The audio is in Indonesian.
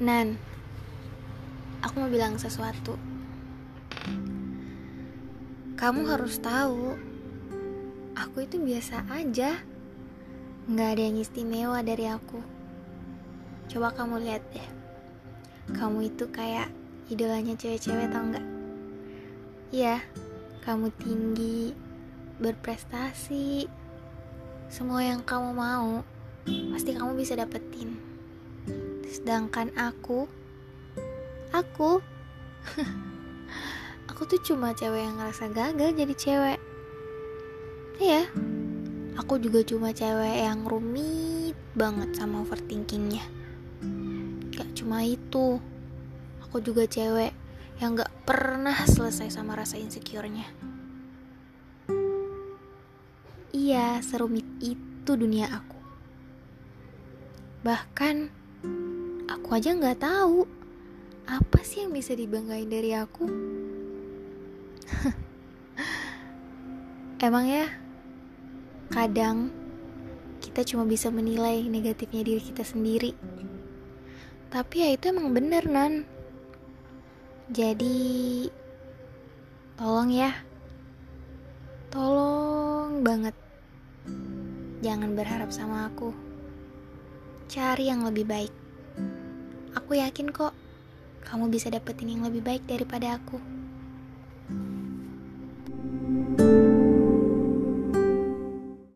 Nan, aku mau bilang sesuatu. Kamu harus tahu, aku itu biasa aja. Nggak ada yang istimewa dari aku. Coba kamu lihat deh. Kamu itu kayak idolanya cewek-cewek tau nggak? Iya, kamu tinggi, berprestasi, semua yang kamu mau, pasti kamu bisa dapetin. Sedangkan aku, aku, aku tuh cuma cewek yang ngerasa gagal jadi cewek. Iya, aku juga cuma cewek yang rumit banget sama overthinkingnya. Gak cuma itu, aku juga cewek yang gak pernah selesai sama rasa insecure-nya. Iya, serumit itu dunia aku. Bahkan, aku aja gak tahu apa sih yang bisa dibanggain dari aku. Emang ya, kadang kita cuma bisa menilai negatifnya diri kita sendiri. Tapi ya itu emang bener, Nan. Jadi, tolong ya. Tolong banget. Jangan berharap sama aku. Cari yang lebih baik. Aku yakin kok kamu bisa dapetin yang lebih baik daripada aku.